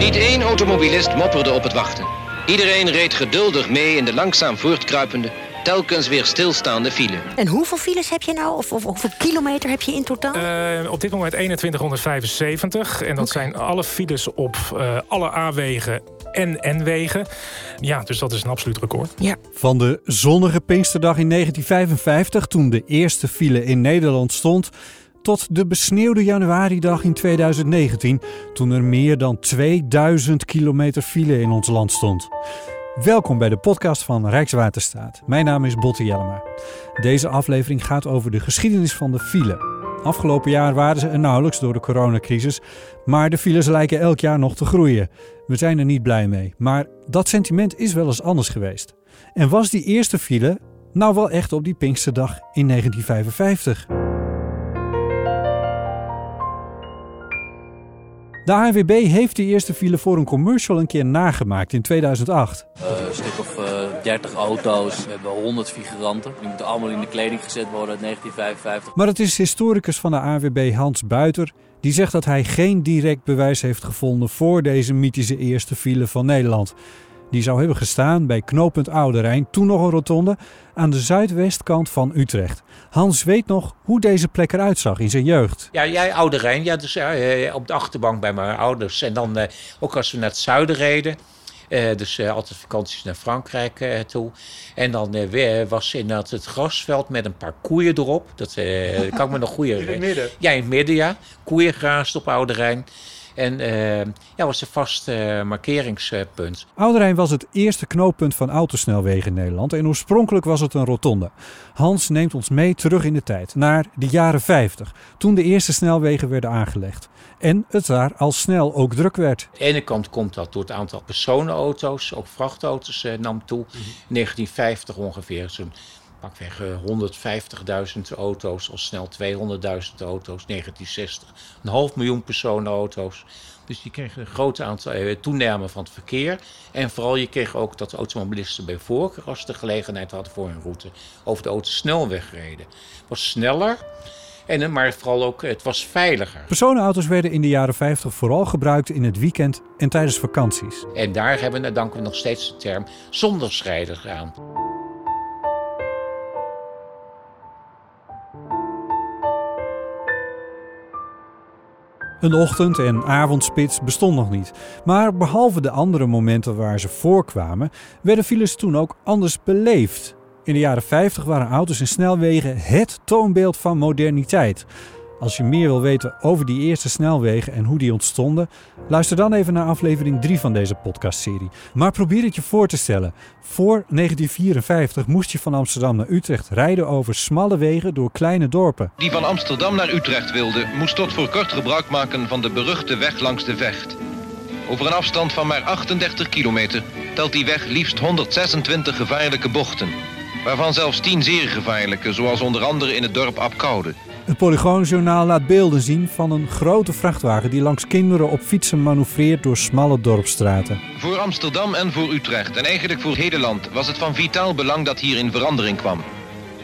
Niet één automobilist mopperde op het wachten. Iedereen reed geduldig mee in de langzaam voortkruipende, telkens weer stilstaande file. En hoeveel files heb je nou? Of, of hoeveel kilometer heb je in totaal? Uh, op dit moment 2175. En dat zijn alle files op uh, alle A-wegen en N-wegen. Ja, dus dat is een absoluut record. Ja. Van de zonnige Pinksterdag in 1955, toen de eerste file in Nederland stond tot de besneeuwde januaridag in 2019, toen er meer dan 2000 kilometer file in ons land stond. Welkom bij de podcast van Rijkswaterstaat. Mijn naam is Botte Jellema. Deze aflevering gaat over de geschiedenis van de file. Afgelopen jaar waren ze er nauwelijks door de coronacrisis, maar de files lijken elk jaar nog te groeien. We zijn er niet blij mee, maar dat sentiment is wel eens anders geweest. En was die eerste file nou wel echt op die Pinksterdag in 1955? De ANWB heeft die eerste file voor een commercial een keer nagemaakt in 2008. Uh, een stuk of uh, 30 auto's, we hebben 100 figuranten. Die moeten allemaal in de kleding gezet worden uit 1955. Maar het is historicus van de ANWB Hans Buiter die zegt dat hij geen direct bewijs heeft gevonden voor deze mythische eerste file van Nederland. Die zou hebben gestaan bij knooppunt Oude Rijn, toen nog een rotonde, aan de zuidwestkant van Utrecht. Hans weet nog hoe deze plek eruit zag in zijn jeugd. Ja, jij Oude Rijn, ja, dus uh, op de achterbank bij mijn ouders. En dan uh, ook als we naar het zuiden reden. Uh, dus uh, altijd vakanties naar Frankrijk uh, toe. En dan was inderdaad het grasveld met een paar koeien erop. Dat kan ik me nog goed In het midden? Ja, in het midden, ja. Koeien graast op Oude Rijn. En uh, ja, was een vast uh, markeringspunt. Ouderijn was het eerste knooppunt van autosnelwegen in Nederland en oorspronkelijk was het een rotonde. Hans neemt ons mee terug in de tijd, naar de jaren 50, toen de eerste snelwegen werden aangelegd. En het daar al snel ook druk werd. Aan de ene kant komt dat door het aantal personenauto's, ook vrachtauto's uh, nam toe. In 1950 ongeveer zo'n pakweg 150.000 auto's, al snel 200.000 auto's, 1960 een half miljoen personenauto's. Dus je kreeg een groot aantal eh, toename van het verkeer. En vooral je kreeg ook dat automobilisten bij voorkeur, als ze de gelegenheid hadden voor hun route, over de autosnelweg reden. Het was sneller. En, maar vooral ook, het was veiliger. Personenauto's werden in de jaren 50 vooral gebruikt in het weekend en tijdens vakanties. En daar hebben we, danken we nog steeds de term zondagsrijders aan. Een ochtend- en avondspits bestond nog niet. Maar behalve de andere momenten waar ze voorkwamen, werden files toen ook anders beleefd. In de jaren 50 waren auto's en snelwegen het toonbeeld van moderniteit. Als je meer wil weten over die eerste snelwegen en hoe die ontstonden, luister dan even naar aflevering 3 van deze podcastserie. Maar probeer het je voor te stellen. Voor 1954 moest je van Amsterdam naar Utrecht rijden over smalle wegen door kleine dorpen. Die van Amsterdam naar Utrecht wilde, moest tot voor kort gebruik maken van de beruchte weg langs de Vecht. Over een afstand van maar 38 kilometer telt die weg liefst 126 gevaarlijke bochten. Waarvan zelfs 10 zeer gevaarlijke, zoals onder andere in het dorp Apkoude. Het Polygoonjournaal laat beelden zien van een grote vrachtwagen die langs kinderen op fietsen manoeuvreert door smalle dorpstraten. Voor Amsterdam en voor Utrecht en eigenlijk voor Nederland was het van vitaal belang dat hier in verandering kwam.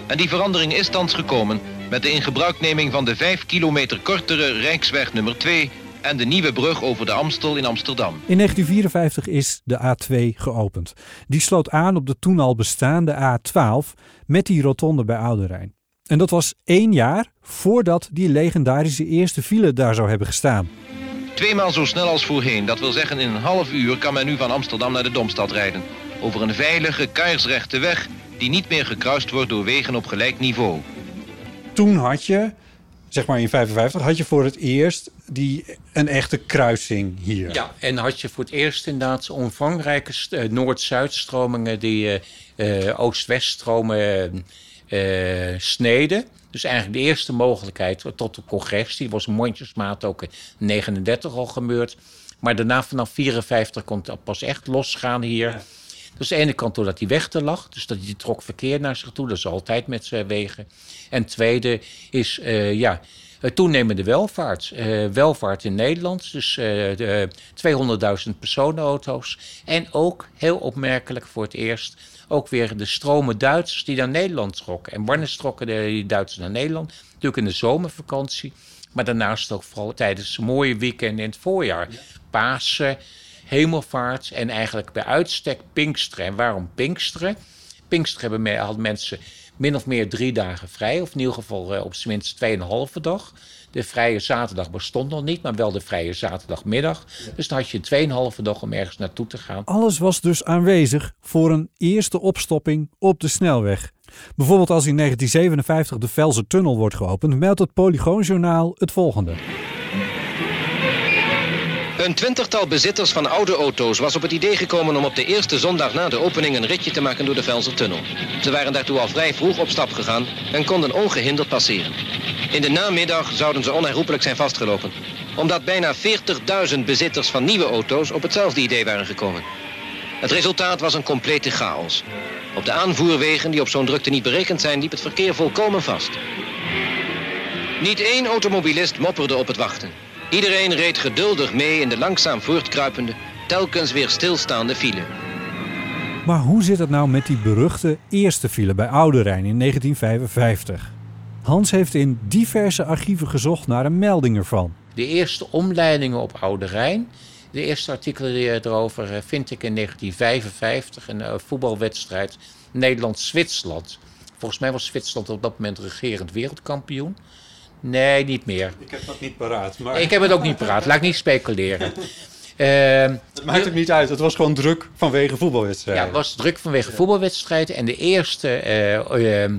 En die verandering is thans gekomen met de ingebruikneming van de 5 kilometer kortere Rijksweg nummer 2 en de nieuwe brug over de Amstel in Amsterdam. In 1954 is de A2 geopend. Die sloot aan op de toen al bestaande A12 met die rotonde bij Oude Rijn. En dat was één jaar voordat die legendarische eerste file daar zou hebben gestaan. Tweemaal zo snel als voorheen, dat wil zeggen in een half uur kan men nu van Amsterdam naar de Domstad rijden. Over een veilige, kaarsrechte weg die niet meer gekruist wordt door wegen op gelijk niveau. Toen had je, zeg maar in 55, had je voor het eerst die, een echte kruising hier. Ja, en had je voor het eerst inderdaad omvangrijke uh, Noord-Zuidstromingen die uh, uh, Oost-West-stromen uh, sneden. Dus eigenlijk de eerste mogelijkheid tot de congres. Die was mondjesmaat ook in 39 al gebeurd. Maar daarna vanaf 54 kon het pas echt losgaan hier. Dus aan de ene kant doordat die weg te lag. Dus dat die trok verkeer naar zich toe. Dat is altijd met zijn wegen. En tweede is, uh, ja, toenemende welvaart. Uh, welvaart in Nederland, dus uh, 200.000 personenauto's. En ook, heel opmerkelijk voor het eerst, ook weer de stromen Duitsers die naar Nederland trokken. En wanneer trokken de Duitsers naar Nederland? Natuurlijk in de zomervakantie. Maar daarnaast ook vooral tijdens mooie weekenden in het voorjaar. Ja. Pasen, hemelvaart en eigenlijk bij uitstek Pinksteren. En waarom Pinksteren? Pinksteren hebben me- hadden mensen min of meer drie dagen vrij. Of in ieder geval eh, op zijn minst tweeënhalve dag. De vrije zaterdag bestond nog niet, maar wel de vrije zaterdagmiddag. Dus dan had je tweeënhalve dag om ergens naartoe te gaan. Alles was dus aanwezig voor een eerste opstopping op de snelweg. Bijvoorbeeld als in 1957 de Velze Tunnel wordt geopend, meldt het Polygoonjournaal het volgende. Een twintigtal bezitters van oude auto's was op het idee gekomen om op de eerste zondag na de opening een ritje te maken door de Velsertunnel. Ze waren daartoe al vrij vroeg op stap gegaan en konden ongehinderd passeren. In de namiddag zouden ze onherroepelijk zijn vastgelopen, omdat bijna 40.000 bezitters van nieuwe auto's op hetzelfde idee waren gekomen. Het resultaat was een complete chaos. Op de aanvoerwegen die op zo'n drukte niet berekend zijn, liep het verkeer volkomen vast. Niet één automobilist mopperde op het wachten. Iedereen reed geduldig mee in de langzaam voortkruipende, telkens weer stilstaande file. Maar hoe zit het nou met die beruchte eerste file bij Oude Rijn in 1955? Hans heeft in diverse archieven gezocht naar een melding ervan. De eerste omleidingen op Oude Rijn. De eerste artikelen die erover eh, vind ik in 1955. Een eh, voetbalwedstrijd Nederland-Zwitserland. Volgens mij was Zwitserland op dat moment regerend wereldkampioen. Nee, niet meer. Ik heb dat niet paraat. Maar Ik heb het ook niet paraat. Laat ik niet speculeren. Ehm, het maakt ook niet uit. Het was gewoon druk vanwege voetbalwedstrijden. Ja, het was druk vanwege voetbalwedstrijden. En de eerste eh, ehm,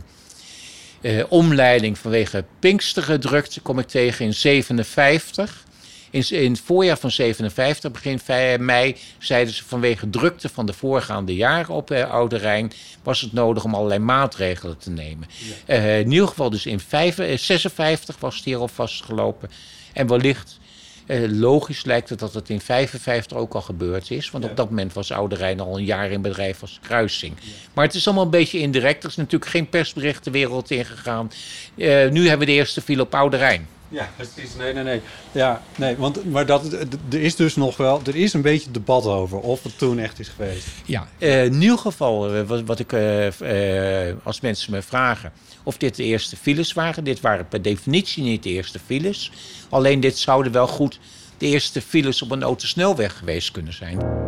eh, omleiding vanwege Pinkstergedrukte kom ik tegen in 57. In, in het voorjaar van 57, begin mei, zeiden ze vanwege drukte van de voorgaande jaren op eh, Oude Rijn was het nodig om allerlei maatregelen te nemen. Eh, in ieder geval dus in vijf- eh, 56 was het hier al vastgelopen. En wellicht eh, logisch lijkt het dat het in 55 ook al gebeurd is. Want op dat moment was Oude Rijn al een jaar in bedrijf als kruising. Maar het is allemaal een beetje indirect. Er is natuurlijk geen persbericht de wereld ingegaan. Eh, nu hebben we de eerste file op Oude Rijn. Ja, precies. Nee, nee, nee. Ja, nee, want maar dat, er is dus nog wel, er is een beetje debat over of het toen echt is geweest. Ja, eh, in ieder geval, eh, wat, wat ik eh, eh, als mensen me vragen of dit de eerste files waren. Dit waren per definitie niet de eerste files. Alleen dit zouden wel goed de eerste files op een autosnelweg geweest kunnen zijn.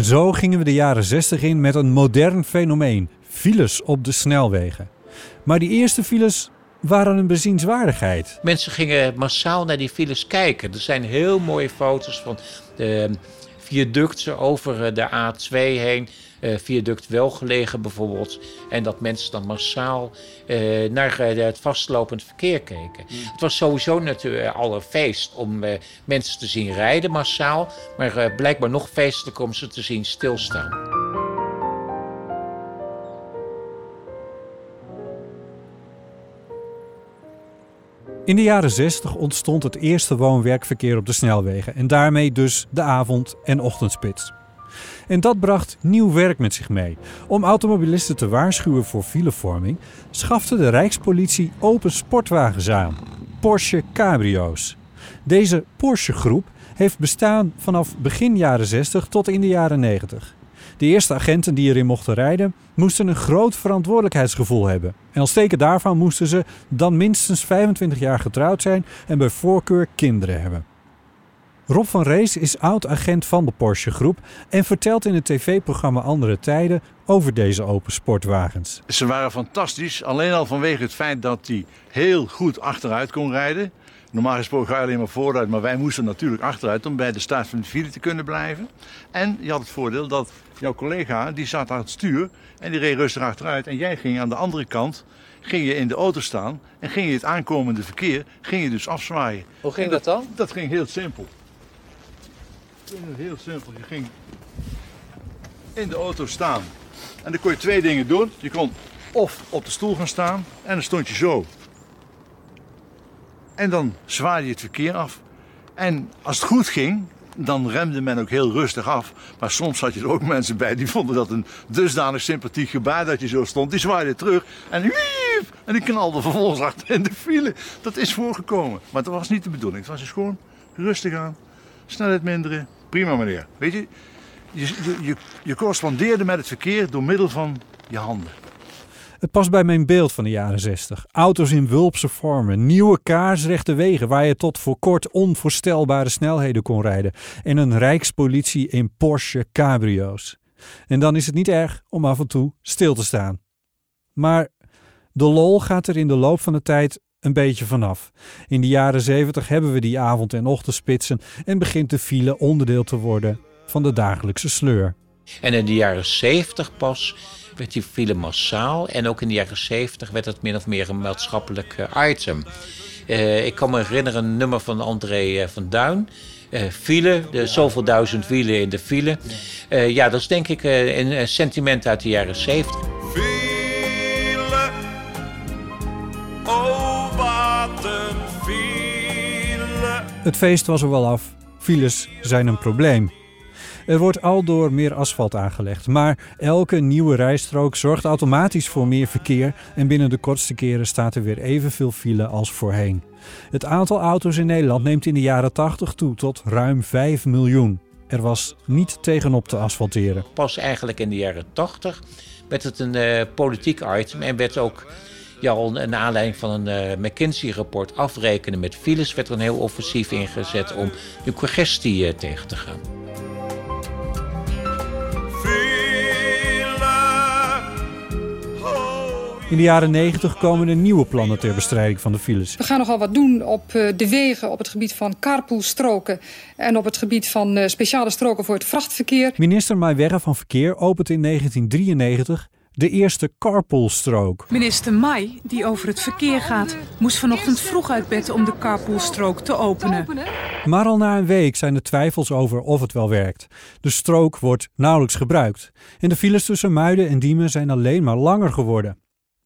En zo gingen we de jaren 60 in met een modern fenomeen: files op de snelwegen. Maar die eerste files waren een bezienswaardigheid. Mensen gingen massaal naar die files kijken. Er zijn heel mooie foto's van de viaducten over de A2 heen. Eh, viaduct Welgelegen bijvoorbeeld. En dat mensen dan massaal eh, naar eh, het vastlopend verkeer keken. Het was sowieso natuurlijk al een feest om eh, mensen te zien rijden massaal. Maar eh, blijkbaar nog feestelijker om ze te zien stilstaan. In de jaren 60 ontstond het eerste woon-werkverkeer op de snelwegen en daarmee dus de avond- en ochtendspits. En dat bracht nieuw werk met zich mee. Om automobilisten te waarschuwen voor filevorming schafte de Rijkspolitie open sportwagens aan, Porsche Cabrio's. Deze Porsche-groep heeft bestaan vanaf begin jaren 60 tot in de jaren 90. De eerste agenten die erin mochten rijden, moesten een groot verantwoordelijkheidsgevoel hebben. En als teken daarvan moesten ze dan minstens 25 jaar getrouwd zijn en bij voorkeur kinderen hebben. Rob van Rees is oud-agent van de Porsche Groep en vertelt in het tv-programma Andere Tijden over deze open sportwagens. Ze waren fantastisch, alleen al vanwege het feit dat hij heel goed achteruit kon rijden. Normaal gesproken ga je alleen maar vooruit, maar wij moesten natuurlijk achteruit om bij de start van de file te kunnen blijven. En je had het voordeel dat jouw collega, die zat aan het stuur en die reed rustig achteruit. En jij ging aan de andere kant, ging je in de auto staan en ging je het aankomende verkeer, ging je dus afzwaaien. Hoe ging dat dan? Dat ging heel simpel. Heel simpel, je ging in de auto staan. En dan kon je twee dingen doen. Je kon of op de stoel gaan staan en dan stond je zo. En dan zwaaide je het verkeer af. En als het goed ging, dan remde men ook heel rustig af. Maar soms had je er ook mensen bij die vonden dat een dusdanig sympathiek gebaar dat je zo stond. Die zwaaide terug en wiep, en die knalde vervolgens achter in de file. Dat is voorgekomen. Maar dat was niet de bedoeling. Het was dus gewoon rustig aan, snelheid minderen. Prima meneer. Weet je, je, je, je, je correspondeerde met het verkeer door middel van je handen. Het past bij mijn beeld van de jaren 60. Auto's in wulpse vormen, nieuwe kaarsrechte wegen waar je tot voor kort onvoorstelbare snelheden kon rijden en een rijkspolitie in Porsche cabrio's. En dan is het niet erg om af en toe stil te staan. Maar de lol gaat er in de loop van de tijd een beetje vanaf. In de jaren 70 hebben we die avond- en ochtendspitsen en begint de file onderdeel te worden van de dagelijkse sleur. En in de jaren 70 pas werd die file massaal. En ook in de jaren 70 werd het min of meer een maatschappelijk eh, item. Uh, ik kan me herinneren een nummer van André uh, van Duin. Uh, file, de zoveel duizend wielen in de file. ja, dat is denk ik een sentiment uit de jaren 70. File, oh Het feest was er wel af. Files zijn een probleem. Er wordt aldoor meer asfalt aangelegd, maar elke nieuwe rijstrook zorgt automatisch voor meer verkeer en binnen de kortste keren staat er weer evenveel file als voorheen. Het aantal auto's in Nederland neemt in de jaren 80 toe tot ruim 5 miljoen. Er was niet tegenop te asfalteren. Pas eigenlijk in de jaren 80 werd het een uh, politiek item en werd ook ja, naar aanleiding van een uh, McKinsey-rapport afrekenen met files, werd er een heel offensief ingezet om de congestie uh, tegen te gaan. In de jaren 90 komen er nieuwe plannen ter bestrijding van de files. We gaan nogal wat doen op eh, de wegen, op het gebied van carpoolstroken... en op het gebied van eh, speciale stroken voor het vrachtverkeer. Minister Maiwerre van Verkeer opent in 1993 de eerste carpoolstrook. Minister Mai, die over het verkeer gaat, moest vanochtend vroeg uit bed om de carpoolstrook te openen. Maar al na een week zijn er twijfels over of het wel werkt. De strook wordt nauwelijks gebruikt. En de files tussen Muiden en Diemen zijn alleen maar langer geworden.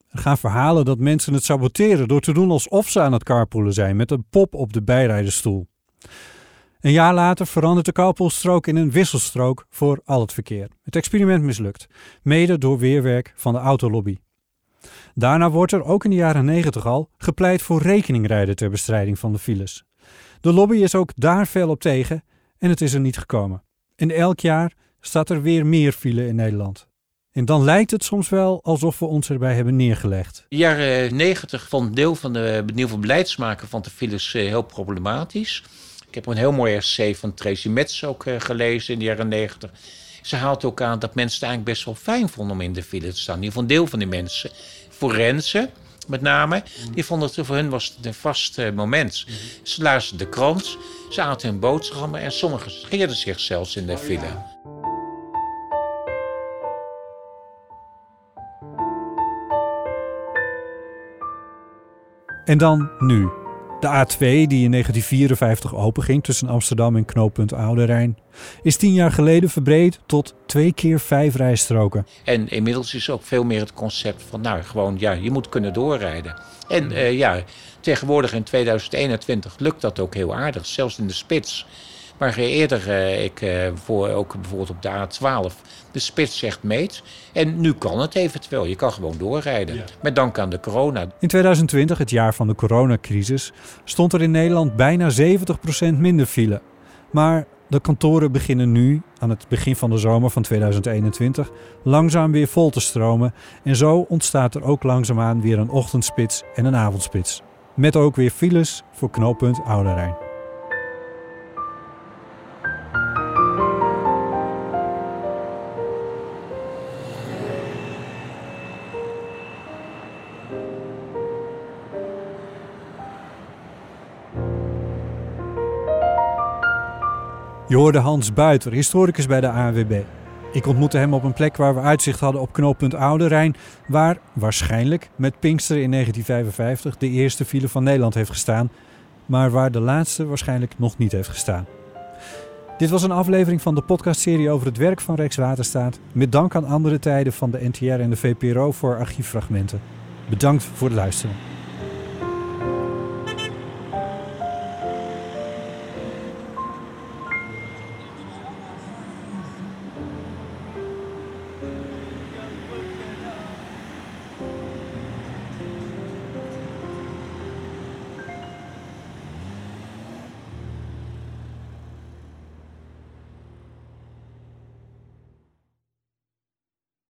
Er gaan verhalen dat mensen het saboteren door te doen alsof ze aan het carpoolen zijn met een pop op de bijrijderstoel. Een jaar later verandert de carpoolstrook in een wisselstrook voor al het verkeer. Het experiment mislukt, mede door weerwerk van de autolobby. Daarna wordt er ook in de jaren 90 al gepleit voor rekeningrijden ter bestrijding van de files. De lobby is ook daar fel op tegen en het is er niet gekomen. En elk jaar staat er weer meer file in Nederland. En dan lijkt het soms wel alsof we ons erbij hebben neergelegd. De jaren 90 vond deel van de nieuwe van beleidsmaker van de files heel problematisch. Ik heb een heel mooi essay van Tracy Metz ook uh, gelezen in de jaren 90. Ze haalt ook aan dat mensen het eigenlijk best wel fijn vonden om in de file te staan. In een deel van die mensen. Forensen met name, die vonden het voor hun was een vast uh, moment. Ze luisterden de krant, ze aten hun boterhammen en sommigen scheerden zich zelfs in de file. En dan nu. De A2, die in 1954 openging tussen Amsterdam en knooppunt Oude Rijn, is tien jaar geleden verbreed tot twee keer vijf rijstroken. En inmiddels is ook veel meer het concept van, nou, gewoon, ja, je moet kunnen doorrijden. En uh, ja, tegenwoordig in 2021 lukt dat ook heel aardig, zelfs in de spits. Waar eerder uh, ik uh, voor, ook bijvoorbeeld op de A12 de spits zegt meet. En nu kan het eventueel. Je kan gewoon doorrijden. Ja. Met dank aan de corona. In 2020, het jaar van de coronacrisis, stond er in Nederland bijna 70% minder file. Maar de kantoren beginnen nu, aan het begin van de zomer van 2021, langzaam weer vol te stromen. En zo ontstaat er ook langzaamaan weer een ochtendspits en een avondspits. Met ook weer files voor knooppunt Oude Rijn. Je hoorde Hans Buiter, historicus bij de ANWB. Ik ontmoette hem op een plek waar we uitzicht hadden op knooppunt Oude Rijn, waar waarschijnlijk met Pinkster in 1955 de eerste file van Nederland heeft gestaan, maar waar de laatste waarschijnlijk nog niet heeft gestaan. Dit was een aflevering van de podcastserie over het werk van Rijkswaterstaat, met dank aan andere tijden van de NTR en de VPRO voor archieffragmenten. Bedankt voor het luisteren.